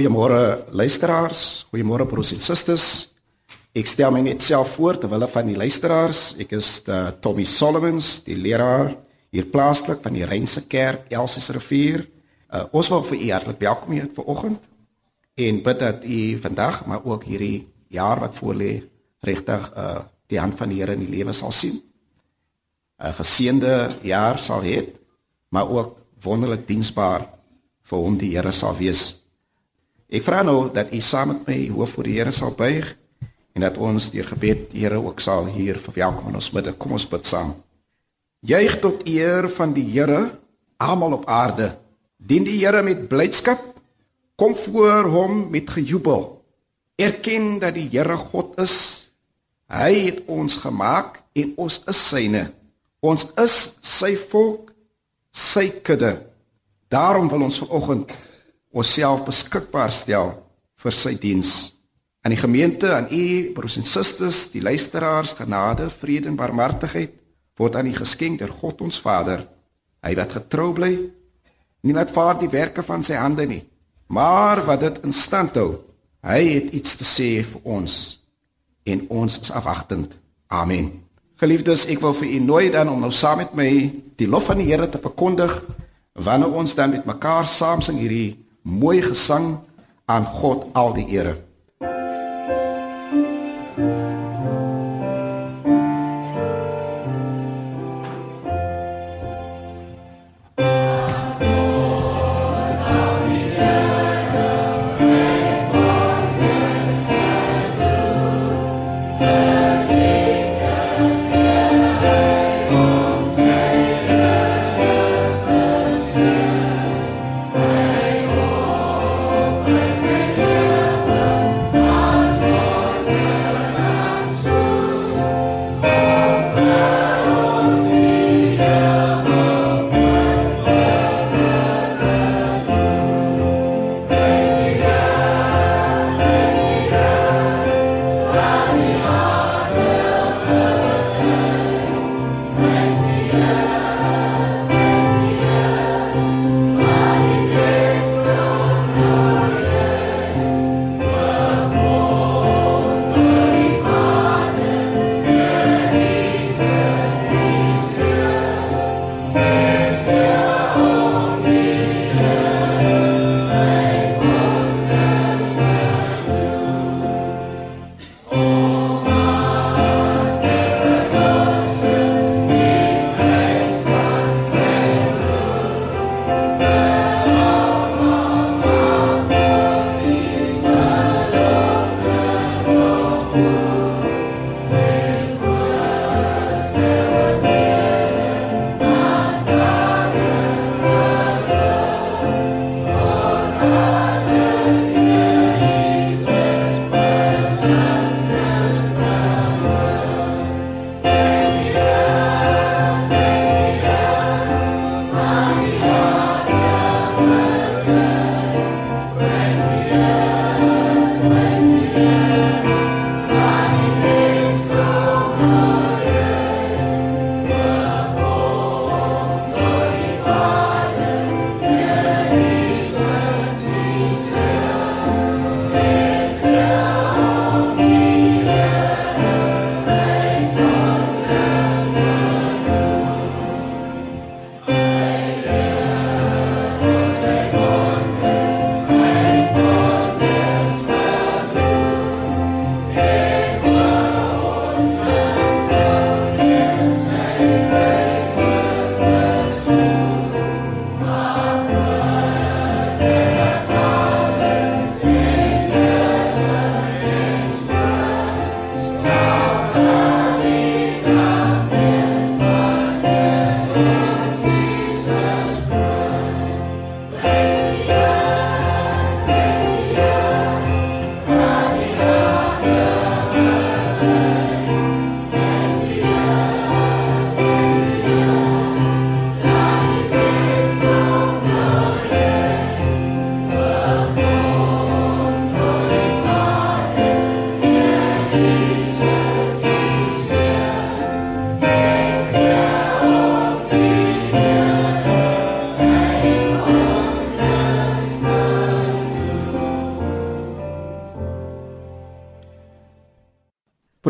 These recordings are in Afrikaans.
Goeiemôre luisteraars, goeiemôre broers en susters. Ek stel my net self voor terwyl van die luisteraars. Ek is uh, Tommy Solomons, die leraar hier plaaslik van die Reinse Kerk, Elsies Rivier. Uh, ons wil vir u hartlik welkom hier vanoggend en bid dat u vandag, maar ook hierdie jaar wat voorlê, regtig uh, die hand van die Here in die lewe sal sien. 'n Geseënde jaar sal hê, maar ook wonderlik diensbaar vir hom die Here sal wees. Ek vra nou dat u saam met my hoof voor die Here sal buig en dat ons deur gebed die Here ook sal hier verwelkom in ons midde. Kom ons bid saam. Juig tot eer van die Here almal op aarde. Dien die Here met blydskap. Kom voor hom met gejubel. Erken dat die Here God is. Hy het ons gemaak en ons is syne. Ons is sy volk, sy kudde. Daarom wil ons vanoggend onsself beskikbaar stel vir sy diens. Aan die gemeente, aan u broers en susters, die luisteraars, genade, vrede en barmhartigheid word aan u geskenk deur God ons Vader. Hy wat getrou bly, nie net vaar die werke van sy hande nie, maar wat dit in stand hou. Hy het iets te sê vir ons en ons is afwagtend. Amen. Geliefdes, ek wil vir u nooi dan om nou saam met my die lof van die Here te verkondig wanneer ons dan met mekaar saam sing hierdie mooi gesang aan God al die ere.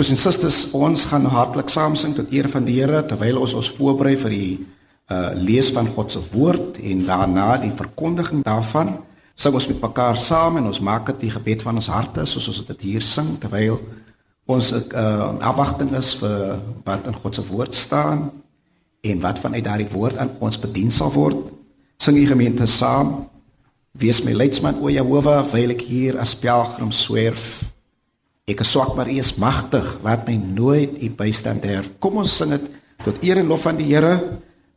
Broers en susters, ons gaan hartlik saam sing tot eer van die Here terwyl ons ons voorberei vir die uh lees van God se woord en daarna die verkondiging daarvan. Sing ons met mekaar saam en ons maak dit die gebed van ons harte soos ons dit hier sing terwyl ons 'n uh, afwagting is vir wat in God se woord staan en wat vanuit daardie woord aan ons bedien sal word. Sing die gemeente saam. Wees my leidsman o Jehovah, wyl ek hier as pelgrim swerf. Ek is swak maar U is magtig, laat my nooit U bystand her. Kom ons sing dit tot eer en lof aan die Here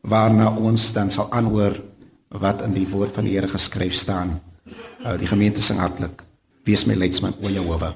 waarna ons dan sal aanhoor wat in die woord van die Here geskryf staan. Uh, die gemeente sing hartlik. Wees my leidsman o Jehovah.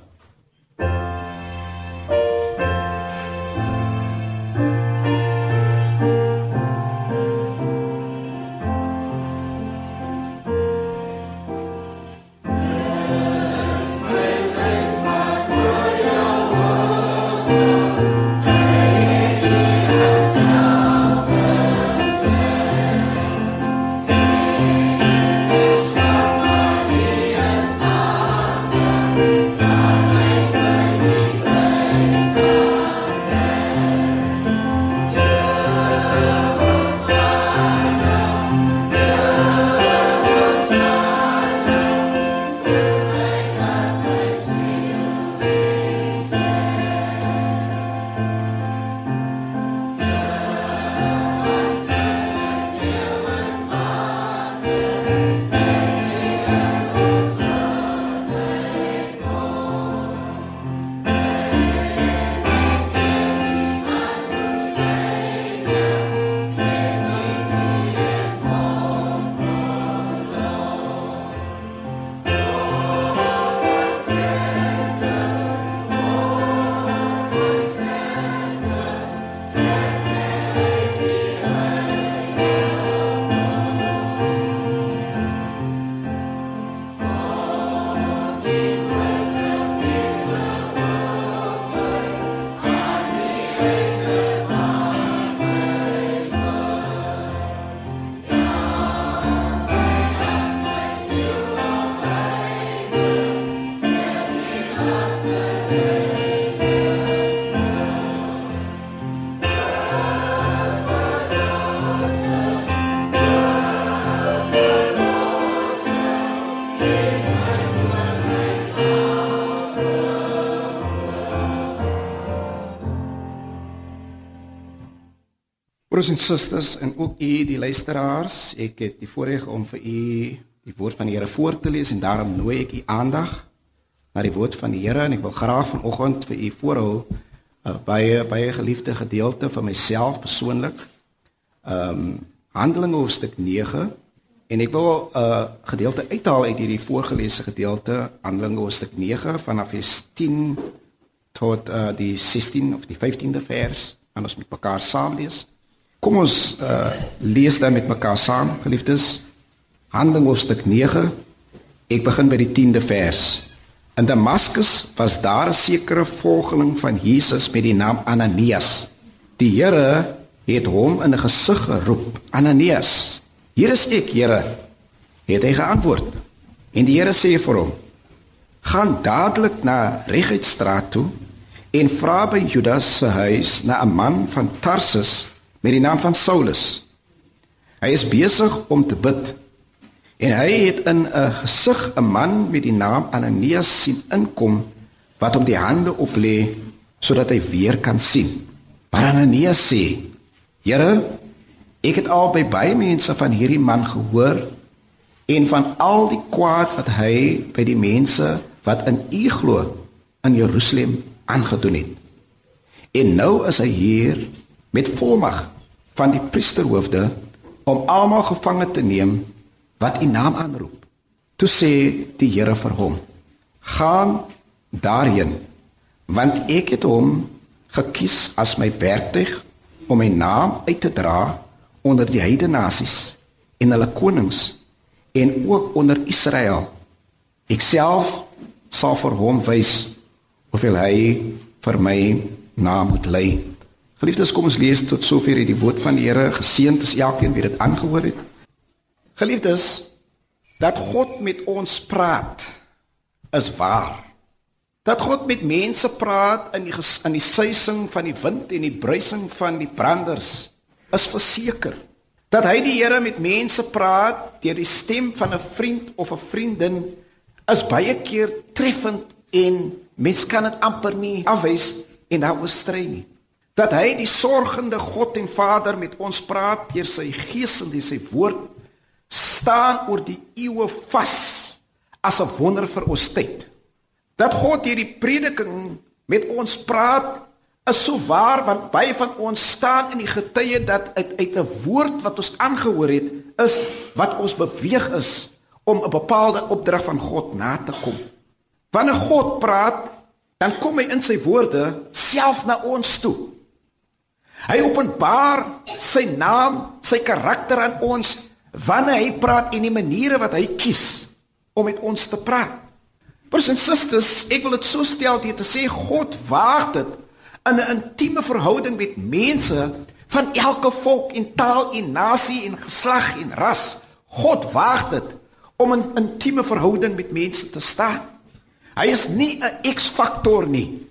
Broers en susters en ook u die luisteraars, ek het die voorreg om vir u die woord van die Here voor te lees en daarom nooi ek u aandag na die woord van die Here en ek wil graag vanoggend vir u voorhou 'n uh, baie baie geliefde gedeelte van myself persoonlik. Ehm um, Handelinge hoofstuk 9 en ek wil 'n uh, gedeelte uithaal uit hierdie voorgelese gedeelte Handelinge hoofstuk 9 vanaf vers 10 tot uh, die 16 of die 15de vers. Ons moet mekaar saam lees. Kom ons uh lees dan met mekaar saam, geliefdes. Handelinge hoofstuk 9. Ek begin by die 10de vers. In Damaskus was daar 'n sekere volgeling van Jesus met die naam Ananias. Die Here het hom in 'n gesig geroep, Ananias. Hier is ek, Here. Het hy geantwoord. En die Here sê vir hom: Gaan dadelik na Reguitstraat toe en vra by Judas se huis na 'n man van Tarsus met die naam van Saulus. Hy is besig om te bid en hy het in 'n gesig 'n man met die naam Ananias sien inkom wat hom die hande oplê sodat hy weer kan sien. Maar Ananias sê: "Here, ek het al by baie mense van hierdie man gehoor en van al die kwaad wat hy by die mense wat in U glo in Jerusalem aangedoen het. En nou is hy hier met volmag van die priesterhoofde om almal gevange te neem wat u naam aanroep. Toe sê die Here vir hom: "Gaan daarheen, want ek het hom gekies as my werktuig om my naam uit te dra onder die heidene nasies en hulle konings en ook onder Israel. Ek self sal vir hom wys hoeveel hy vir my naam moet lei." Geliefdes, kom ons lees tot sover hierdie woord van die Here. Geseënd is elkeen wie dit aangehoor het. Geliefdes, dat God met ons praat is waar. Dat God met mense praat in die in die suising van die wind en die bruising van die branders is verseker. Dat hy die Here met mense praat deur die stem van 'n vriend of 'n vriendin is baie keer treffend en mens kan dit amper nie afwys en daar was strei nie. Dat hy die sorgende God en Vader met ons praat deur sy gees en deur sy woord staan oor die eeue vas as 'n wonder vir ons tyd. Dat God hierdie prediking met ons praat is so waar want baie van ons staan in die getuie dat uit uit 'n woord wat ons aangehoor het is wat ons beweeg is om 'n bepaalde opdrag van God na te kom. Wanneer God praat, dan kom hy in sy woorde self na ons toe. Hy openbaar sy naam, sy karakter aan ons wanneer hy praat en die maniere wat hy kies om met ons te praat. Broers en susters, ek wil dit so stel dit te sê God waag dit in 'n intieme verhouding met mense van elke volk en taal en nasie en geslag en ras. God waag dit om 'n intieme verhouding met mense te staan. Hy is nie 'n X-faktor nie,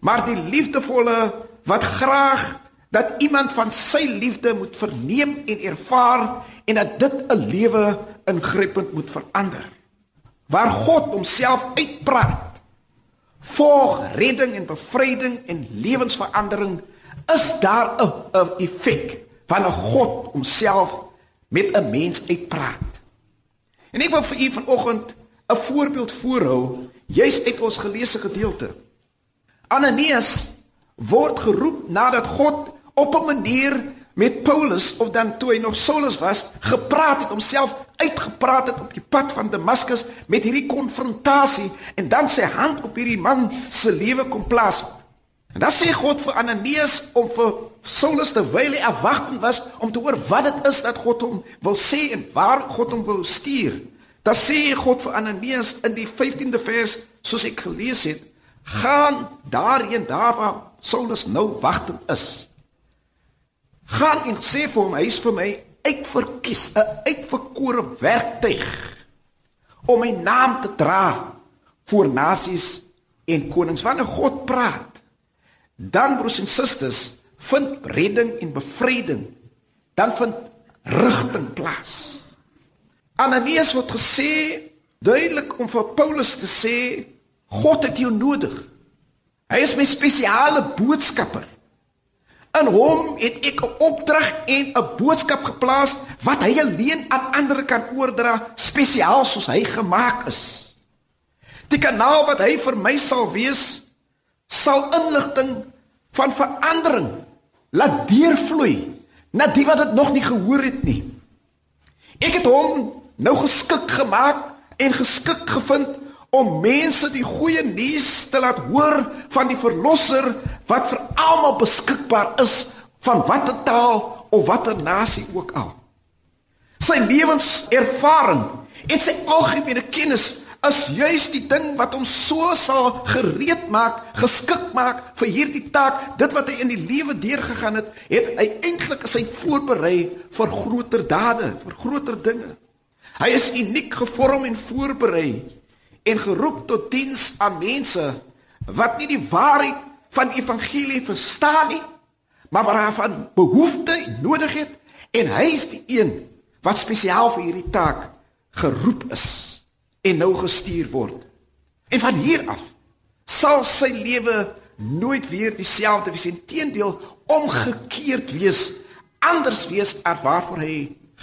maar die liefdevolle wat graag dat iemand van sy liefde moet verneem en ervaar en dat dit 'n lewe ingrypend moet verander waar God homself uitpraat. Volg redding en bevryding en lewensverandering is daar 'n effek van 'n God homself met 'n mens uitpraat. En ek wil vir u vanoggend 'n voorbeeld voorhou, juis uit ons geleesde gedeelte. Ananias word geroep nadat God op 'n manier met Paulus of dan toe hy nog Saulus was, gepraat het homself uitgepraat het op die pad van Damaskus met hierdie konfrontasie en dan sy hand op hierdie man se lewe kom plaas. En dan sê God vir Ananias om vir Saulus terwyl hy afwagtend was om te hoor wat dit is dat God hom wil sê en waar God hom wil stuur. Dan sê God vir Ananias in die 15de vers soos ek gelees het, gaan daarheen daar waar Saulus nou wagtend is. Gaan en sê vir hom hy is vir my uitverkies, 'n uitverkore werktuig om my naam te dra voor nasies en konings. Wanneer God praat, dan broers en susters, vind redding en bevryding, dan vind rigting plaas. Ananias word gesê duidelik om vir Paulus te sê God het jou nodig. Hy is my spesiale boodskapper. In hom het ek 'n opdrag en 'n boodskap geplaas wat hy alleen aan ander kan oordra, spesiaal soos hy gemaak is. Die kanaal wat hy vir my sal wees, sal inligting van verandering laat deurvloei na die wat dit nog nie gehoor het nie. Ek het hom nou geskik gemaak en geskik gevind om mense die goeie nuus te laat hoor van die verlosser wat vir almal beskikbaar is van watter taal of watter nasie ook al. Sy lewenservaring en sy algemene kennis is juis die ding wat hom so sal gereed maak, geskik maak vir hierdie taak. Dit wat hy in die lewe deurgegaan het, het hy eintlik sy voorberei vir groter dade, vir groter dinge. Hy is uniek gevorm en voorberei en geroep tot diens aan mense wat nie die waarheid van evangelie verstaan nie, maar wat daarvan behoefte en nodig het en hy is die een wat spesiaal vir hierdie taak geroep is en nou gestuur word. En van hier af sal sy lewe nooit weer dieselfde wees nie, teendeel omgekeerd wees, anders wees as waarvoor hy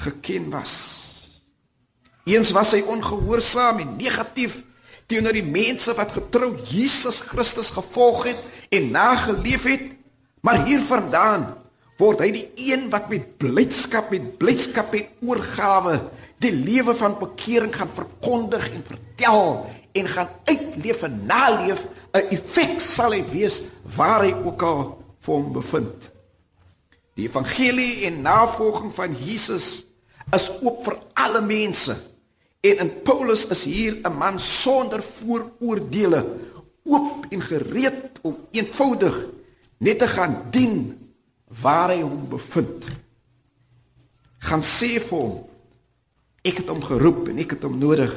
geken was. Eens was hy ongehoorsaam en negatief teenoor die mense wat getrou Jesus Christus gevolg het en nageleef het, maar hiervandaan word hy die een wat met blydskap met blydskap en oorgawe die lewe van bekering gaan verkondig en vertel en gaan uitleef en naleef 'n effek sal hy wees waar hy ook al vir hom bevind. Die evangelie en navolging van Jesus is oop vir alle mense. En in Paulus is hier 'n man sonder vooroordeele, oop en gereed om eenvoudig net te gaan dien waar hy hom bevind. Gaan sê vir hom ek het hom geroep en ek het hom nodig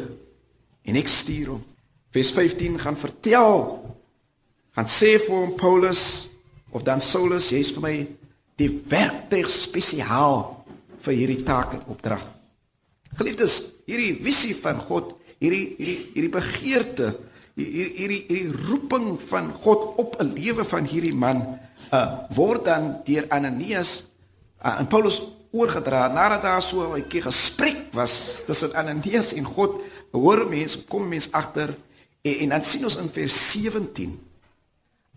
en ek stuur hom. Vers 15 gaan vertel gaan sê vir hom Paulus of dan Saulus, jy's vir my die werktuig spesiaal vir hierdie taak en opdrag. Geliefdes, hierdie visie van God, hierdie hierdie hierdie begeerte, hierdie hierdie hierdie roeping van God op 'n lewe van hierdie man, uh word dan deur Ananias uh, en Paulus oorgedra nadat daar so 'n bietjie gesprek was tussen Ananias en God. Hoor mense, kom mense agter en, en dan sien ons in vers 17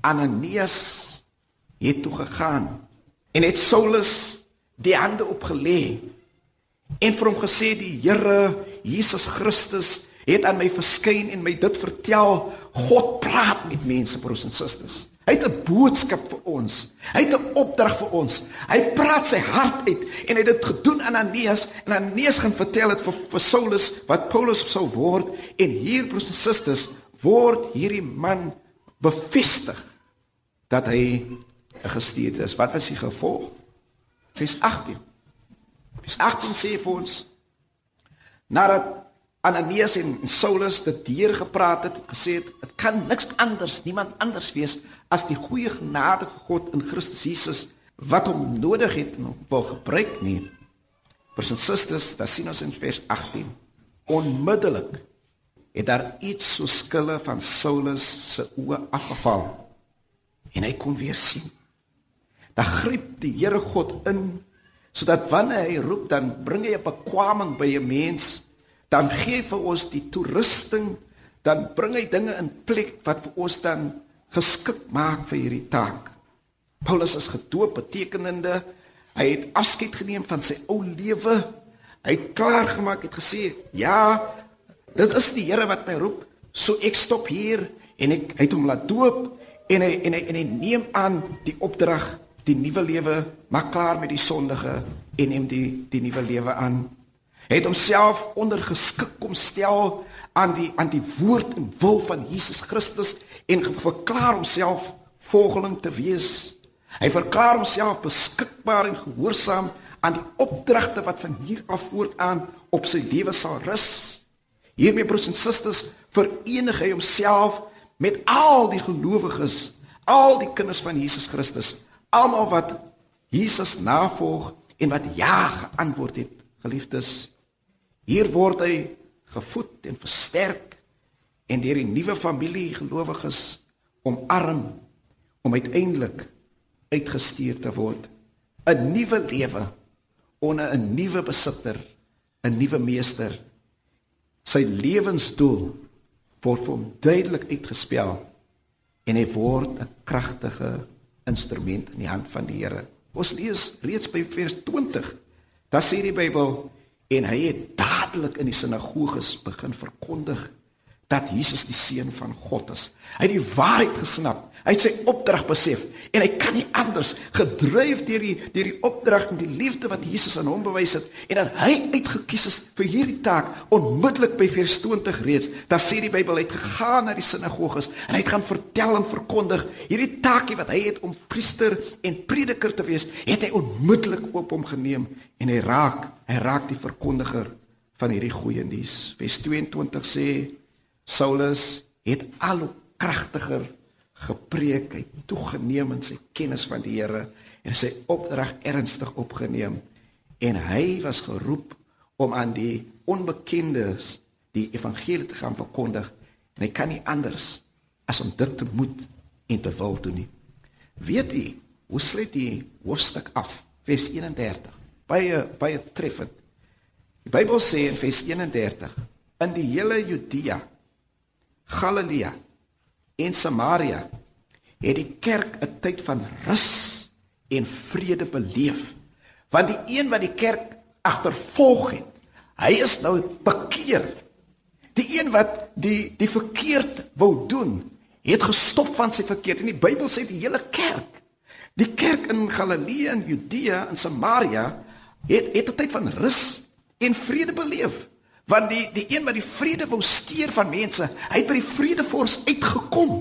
Ananias het toe gegaan en het Saulus die hande opgelê en vir hom gesê die Here Jesus Christus het aan my verskyn en my dit vertel God praat met mense broers en susters hy het 'n boodskap vir ons hy het 'n opdrag vir ons hy praat sy hart uit en hy het dit gedoen aan Ananias en Ananias gaan vertel dit vir, vir Saulus wat Paulus sou word en hier broers en susters word hierdie man bevestig dat hy gestuurd is. Wat was die gevolg? Vers 18. Vers 18 sê vir ons nadat Ananias en Saulus dit deur gepraat het, gesê het dit kan niks anders, niemand anders wees as die goeie genade van God in Christus Jesus wat hom nodig het en wil gebruik nie. Vers en susters, daar sien ons in vers 18 onmiddellik het daar iets so skille van Saulus se oë afgeval en hy kon weer sien dan gryp die Here God in sodat wanneer hy roep dan bring hy 'n bekwaming by 'n mens. Dan gee vir ons die toerusting. Dan bring hy dinge in plek wat vir ons dan geskik maak vir hierdie taak. Paulus is gedoop betekenende. Hy het afskeid geneem van sy ou lewe. Hy het klaar gemaak het gesê ja dit is die Here wat my roep so ek stop hier. En ek hy het hom laat doop en hy en hy en hy neem aan die opdrag die nuwe lewe, maak klaar met die sondige en neem die die nuwe lewe aan. Hy het homself ondergeskik kom stel aan die aan die woord en wil van Jesus Christus en verklaar homself volgeling te wees. Hy verklaar homself beskikbaar en gehoorsaam aan die opdragte wat van hier af voortaan op sy lewe sal rus. Hiermee broers en susters verenig hy homself met al die gelowiges, al die kinders van Jesus Christus almal wat Jesus navolg en wat ja geantwoord het, geliefdes. Hier word hy gevoed en versterk en deur die nuwe familie gelowiges omarm om uiteindelik uitgestuur te word 'n nuwe lewe onder 'n nuwe besitter, 'n nuwe meester. Sy lewensdoel word vir hom duidelik uitgespel en hy word 'n kragtige instrument in die hand van die Here. Ons lees reeds by vers 20. Daar sê die Bybel en hy het dadelik in die sinagoges begin verkondig dat Jesus die seun van God is. Hy het die waarheid gesnap. Hy het sy opdrag besef en hy kan nie anders gedryf deur die deur die opdrag en die liefde wat Jesus aan hom bewys het en dat hy uitgekies is vir hierdie taak onmiddellik by vers 20 reeds. Daar sê die Bybel hy het gegaan na die sinagoges en hy het gaan vertel en verkondig hierdie taakie wat hy het om priester en prediker te wees, het hy onmiddellik op hom geneem en hy raak hy raak die verkondiger van hierdie goeie nuus. Vers 22 sê Saulus het al hoe kragtiger gepreek, hy toegeneem in sy kennis van die Here en sy opdrag ernstig opgeneem en hy was geroep om aan die onbekendes die evangelie te gaan verkondig en hy kan nie anders as om dit te moet en te wil doen nie. Weet jy, hoe sluit die hoofstuk af? Vers 31. Baie baie treffend. Die Bybel sê in vers 31 in die hele Judea Galilea en Samaria het die kerk 'n tyd van rus en vrede beleef. Want die een wat die kerk agtervolg het, hy is nou bekeer. Die een wat die die verkeerd wou doen, het gestop van sy verkeerd. En die Bybel sê die hele kerk, die kerk in Galilea en Judea en Samaria het het 'n tyd van rus en vrede beleef want die die een wat die vrede wou steur van mense, hy het by die vredevors uitgekom.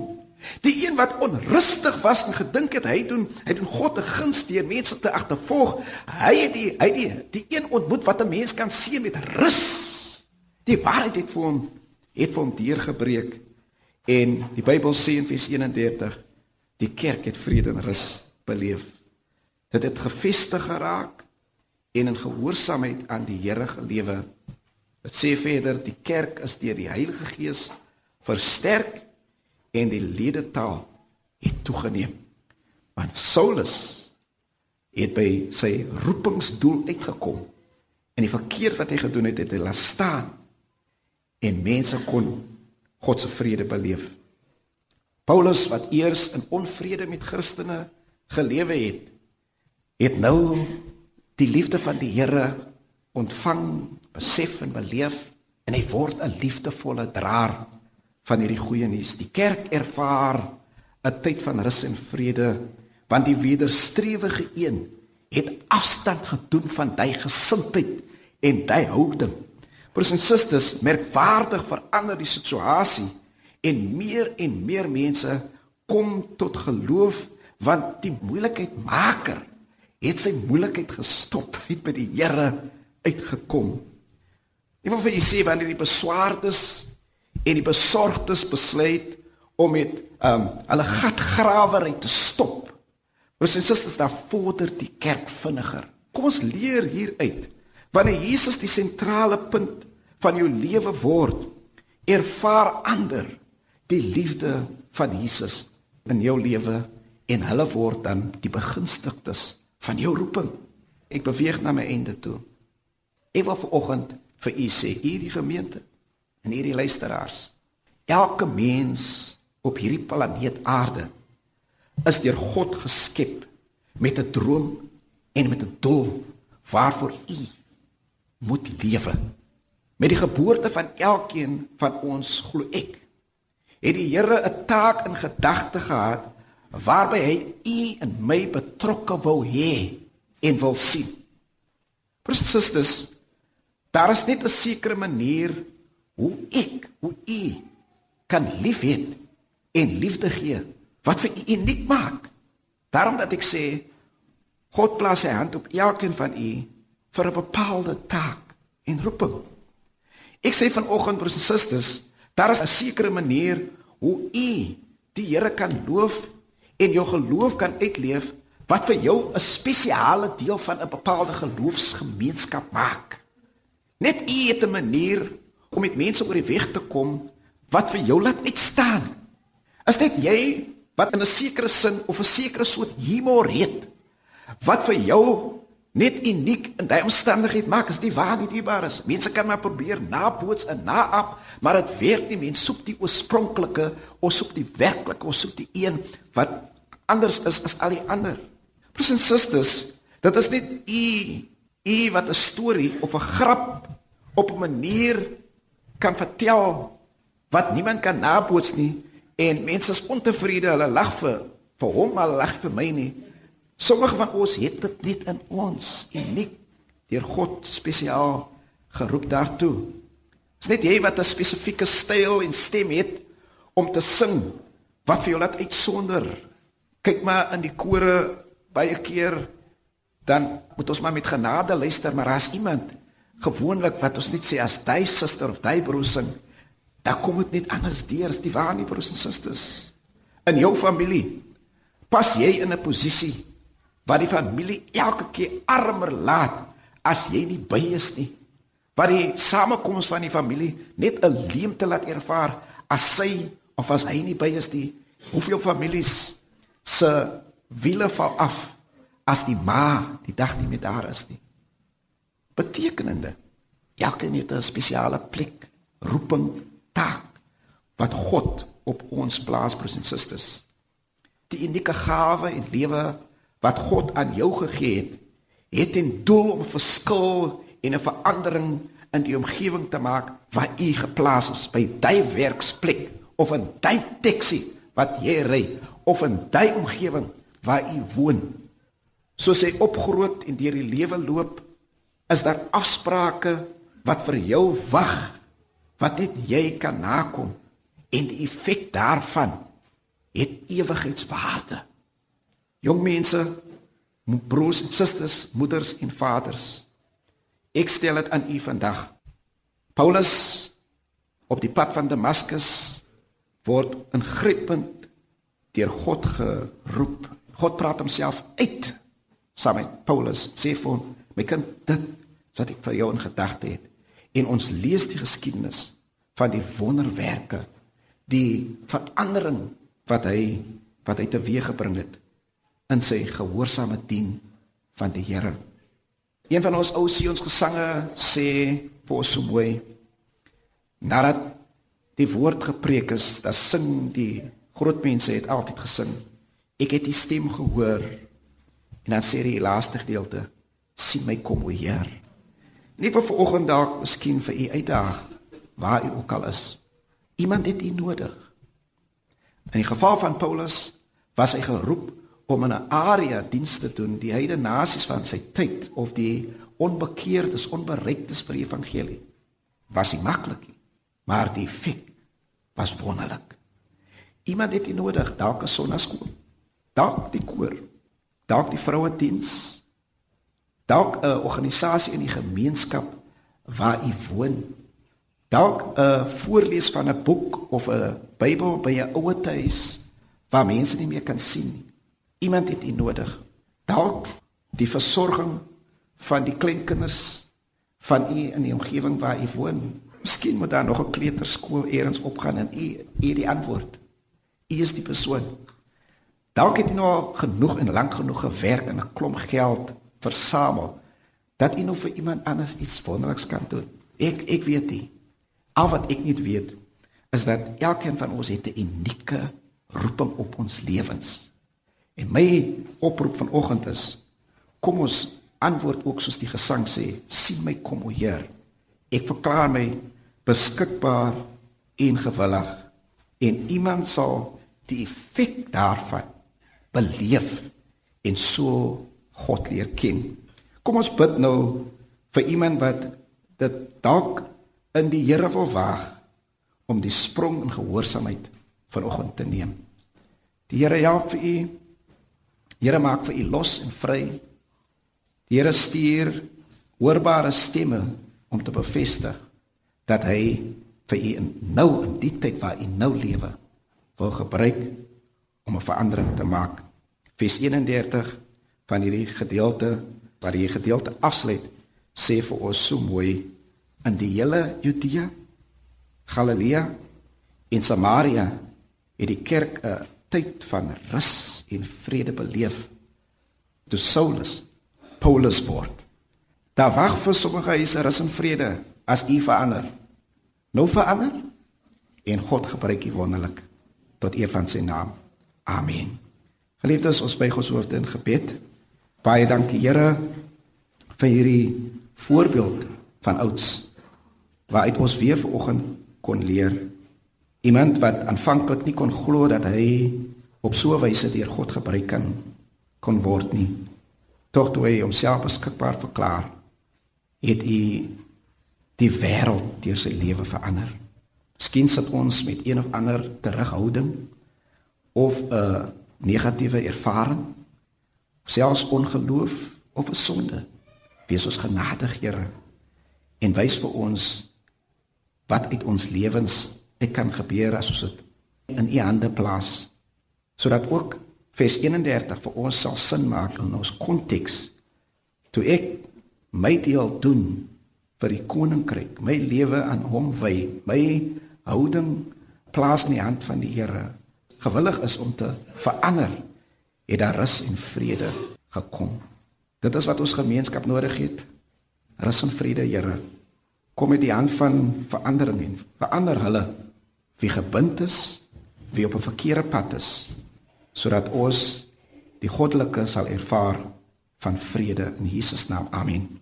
Die een wat onrustig was en gedink het hy doen hy doen God 'n guns deur mense te agtervolg, hy het die hy die die een ontmoet wat 'n mens kan sien met rus. Die waarheid het vir hom het vir hom deurgebreek En die Bybel sê in Vers 31 die kerk het vrede en rus beleef. Dit het gefestig geraak en in gehoorsaamheid aan die Here gelewe. Dit sê verder die kerk is deur die Heilige Gees versterk en die ledetaal het toegeneem. Want Saulus het by sy roepingsdoel uitgekom en die verkeerd wat hy gedoen het het hy laat staan en mense kon God se vrede beleef. Paulus wat eers in onvrede met Christene gelewe het, het nou die liefde van die Here ontvang, besef en beleef en hy word 'n liefdevolle draer van hierdie goeie nuus. Die kerk ervaar 'n tyd van rus en vrede want die wederstrewige een het afstand gedoen van daai gesindheid en daai houding. Broers en susters, merkwaardig verander die situasie en meer en meer mense kom tot geloof want die moeilikheid maker het sy moeilikheid gestop, het by die Here uitgekom. Ek wil vir julle sê wanneer die beswaardes en die besorgdes besluit om met um, hulle gatgrawery te stop. Ons sê susters, daar vorder die kerk vinniger. Kom ons leer hieruit. Wanneer Jesus die sentrale punt van jou lewe word, ervaar ander die liefde van Jesus in jou lewe en hulle word dan die begunstigdes van jou roeping. Ek beweeg na my einde toe. Ek wil vanoggend vir u sê, hierdie gemeente en hierdie luisteraars, elke mens op hierdie planeet Aarde is deur God geskep met 'n droom en met 'n doel waarvoor u moet lewe. Met die geboorte van elkeen van ons glo ek het die Here 'n taak in gedagte gehad waarby hy u en my betrokke wou hê en wil sien. Presies, daar is net 'n sekere manier hoe ek, hoe u kan liefhet en liefde gee wat vir u uniek maak. Daarom dat ek sê God plaas sy hand op elkeen van u vir 'n bepaalde taak en roeping. Ek sê vanoggend broers en susters, daar is 'n sekere manier hoe u die Here kan loof en jou geloof kan uitleef wat vir jou 'n spesiale deel van 'n bepaalde geloofsgemeenskap maak. Net u het 'n manier om met mense oor die weg te kom wat vir jou laat uitstaan. Is dit jy wat in 'n sekere sin of 'n sekere soort humor het wat vir jou net uniek in daai omstandigheid maak as die waar nie diebaar is. Mense kan maar probeer naboots en naap, maar dit werk nie. Mense soek die oorspronklike, ons soek die werklike, ons soek die een wat anders is as al die ander. Broers en susters, dit is net u u wat 'n storie of 'n grap op 'n manier kan vertel wat niemand kan naboots nie en mense is ontevrede, hulle lag vir vir hom, hulle lag vir my nie. Sommige van ons het dit net in ons uniek deur God spesiaal geroep daartoe. Dis net jy wat 'n spesifieke styl en stem het om te sing wat vir jou laat uitsonder. Kyk maar in die kore baie keer dan moet ons maar met genade luister, maar as iemand gewoonlik wat ons net sê as jy suster of jy broer sing, dan kom dit net anders deur as die waar nie broers en susters. In jou familie pas jy in 'n posisie waar die familie elke keer armer laat as jy nie by is nie. Waar die samekoms van die familie net 'n leemte laat ervaar as sy of as hy nie by is nie. Hoeveel families se wiele val af as die ma die dag nie met haar is nie. Betekenende elkeen het 'n spesiale plek, roeping, taak wat God op ons plaas broers en susters. Die unieke gawe en lewe wat God aan jou gegee het, het ten doel om 'n verskil en 'n verandering in die omgewing te maak waar u geplaas is by daai werksplek of in daai taxi wat jy ry of in daai omgewing waar u woon. Soos hy opgroot en deur die lewe loop, is daar afsprake wat vir jou wag wat net jy kan nakom en die effek daarvan het ewigheidswaarde. Jong mense, broers en susters, moeders en vaders, ek stel dit aan u vandag. Paulus op die pad van Damaskus word ingrypend deur God geroep. God praat homself uit saam met Paulus. Sê vir hom, my kind, dit wat ek vir jou in gedagte het. En ons lees die geskiedenis van die wonderwerke, die verandering wat hy wat hy teweeggebring het in sy gehoorsame dien van die Here. Een van ons ou seuns gesange sê vir ons so mooi nadat die woord gepreek is, dan sing die groot mense het altyd gesing. Ek het die stem gehoor en dan sê die laaste gedeelte sien my kom o Heer. Nie vir vanoggend dalk miskien vir u uitdaag waar u ook al is. Iemand het u nodig. In die geval van Paulus was hy geroep om in 'n area diens te doen die heidene nasies van sy tyd of die onbekeerdes, onbereiktes vir die evangelie. Was nie maklik nie, maar die effek was wonderlik. Iemand het u nodig, dalk 'n sonnaskool, dalk die koor, dalk die vroue diens, dalk 'n organisasie in die gemeenskap waar u woon dalk 'n voorlees van 'n boek of 'n Bybel by 'n ouer huis waar mense nie meer kan sien nie. Iemand het u nodig. Dalk die versorging van die kleinkinders van u in die omgewing waar u woon. Miskien moet daar nog 'n kleuterskool eers opgaan en u u die antwoord. U is die persoon. Dalk het u nou genoeg en lank genoeg gewerk en 'n klomp geld versamel dat u nou vir iemand anders iets wonderliks kan doen. Ek ek weet nie. Al wat ek net weet is dat elkeen van ons het 'n unieke roeping op ons lewens. En my oproep vanoggend is kom ons antwoord ook soos die gesang sê, sien my kom o Heer. Ek verklaar my beskikbaar en gewillig en iemand sal die effek daarvan beleef en so God leer ken. Kom ons bid nou vir iemand wat dit dalk in die Here wil waag om die sprong in gehoorsaamheid vanoggend te neem. Die Here help vir u. Here maak vir u los en vry. Die Here stuur hoorbare stemme om te bevestig dat hy vir u nou in die tyd waar u nou lewe wil gebruik om 'n verandering te maak. Vers 31 van hierdie gedeelte waar hierdie gedeelte afsluit sê vir ons so mooi in die hele Judea, Galilea en Samaria het die kerk 'n tyd van rus en vrede beleef. Toe Saulus Paulus word. Daar wag vir sommige huise rus en vrede as u verander. Nou verander en God gebruik u wonderlik tot eer van sy naam. Amen. Geliefdes, ons buig ons hoofde in gebed. Baie dankie Here vir hierdie voorbeeld van ouds waaruit ons weer vanoggend kon leer. Iemand wat aanvanklik nie kon glo dat hy op so 'n wyse deur God gebruik kan kon word nie. Tog toe hy homself beskikbaar verklaar, het hy die wêreld deur sy lewe verander. Miskien sit ons met een of ander terughouding of 'n negatiewe ervaring, selfs ongeloof of 'n sonde. Wees ons genadig, Here, en wys vir ons wat uit ons lewens ek kan gebeur as ons dit in u hande plaas sodat ook vers 31 vir ons sal sin maak in ons konteks toe ek my deel doen vir die koninkryk my lewe aan hom wy my houding plaas in die hand van die Here gewillig is om te verander het daar rus en vrede gekom dit is wat ons gemeenskap nodig het rus en vrede Here kom met die hand van verandering en verander hulle wie gebind is, wie op 'n verkeerde pad is, sodat ons die goddelike sal ervaar van vrede in Jesus naam. Amen.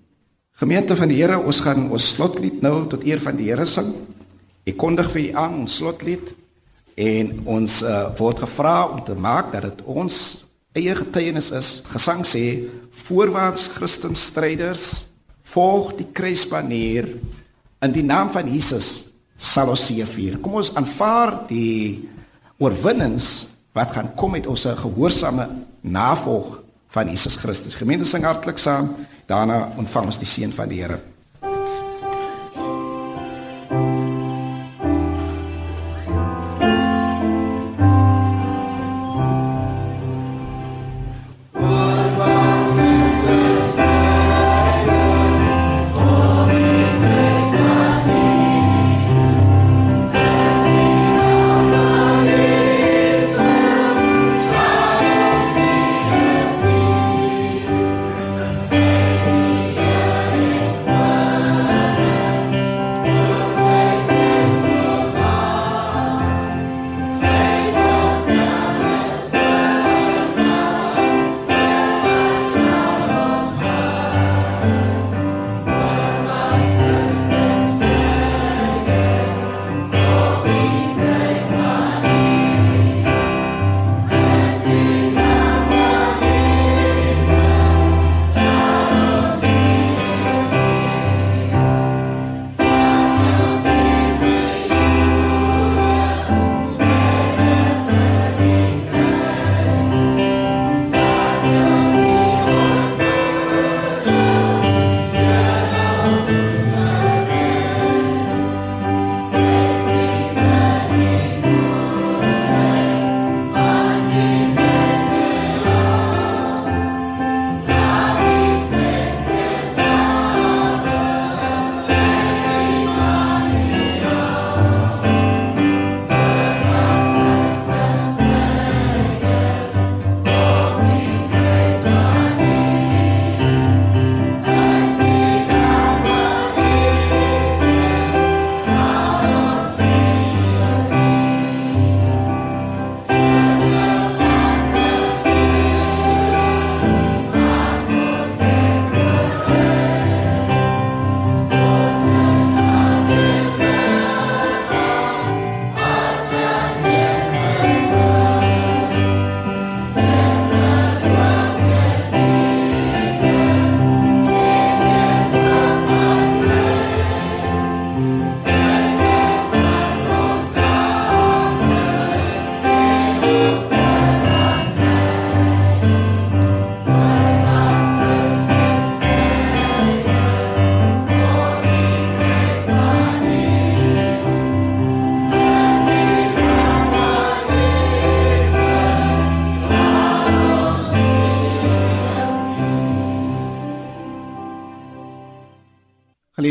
Gemeente van die Here, ons gaan ons slotlied nou tot eer van die Here sing. Ek kondig vir u aan ons slotlied en ons uh, word gevra om te maak dat dit ons eie getuienis is. Gesang sê: Voorwaarts Christenstryders, volg die kruisbanier In die naam van Jesus sal ons seëvier. Kom ons aanvaar die oorwinnings wat gaan kom met ons gehoorsame navolg van Jesus Christus. Gemeente sing hartlik saam. Daarna ontvang ons die seën van die Here.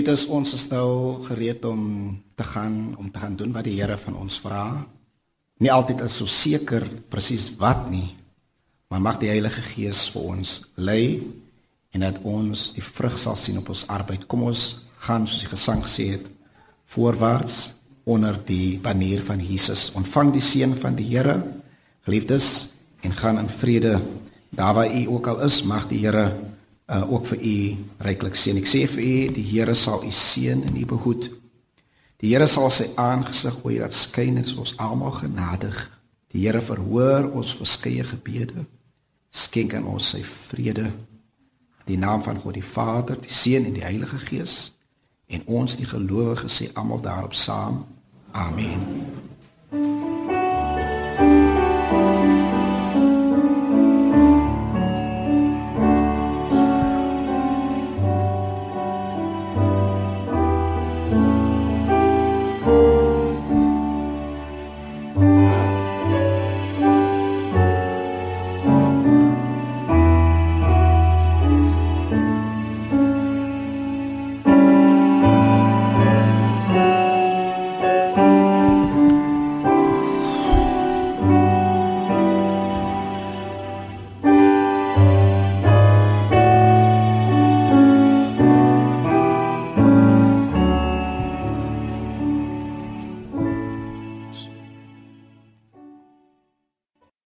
Geliefdes, ons is nou gereed om te gaan om te gaan doen wat die Here van ons vra. Nie altyd is so seker presies wat nie, maar mag die Heilige Gees vir ons lei en dat ons die vrug sal sien op ons arbeid. Kom ons gaan soos die gesang gesê het, voorwaarts onder die banier van Jesus. Ontvang die seën van die Here, geliefdes, en gaan in vrede. Daar waar u ook al is, mag die Here uh, ook vir u ryklik seën. Ek sê vir u, die Here sal u seën en u behoed. Die Here sal sy aangesig oor u laat skyn en ons almal genadig. Die Here verhoor ons verskeie gebede. Skenk aan ons sy vrede. In die naam van God die Vader, die Seun en die Heilige Gees en ons die gelowiges sê almal daarop saam. Amen. Mm.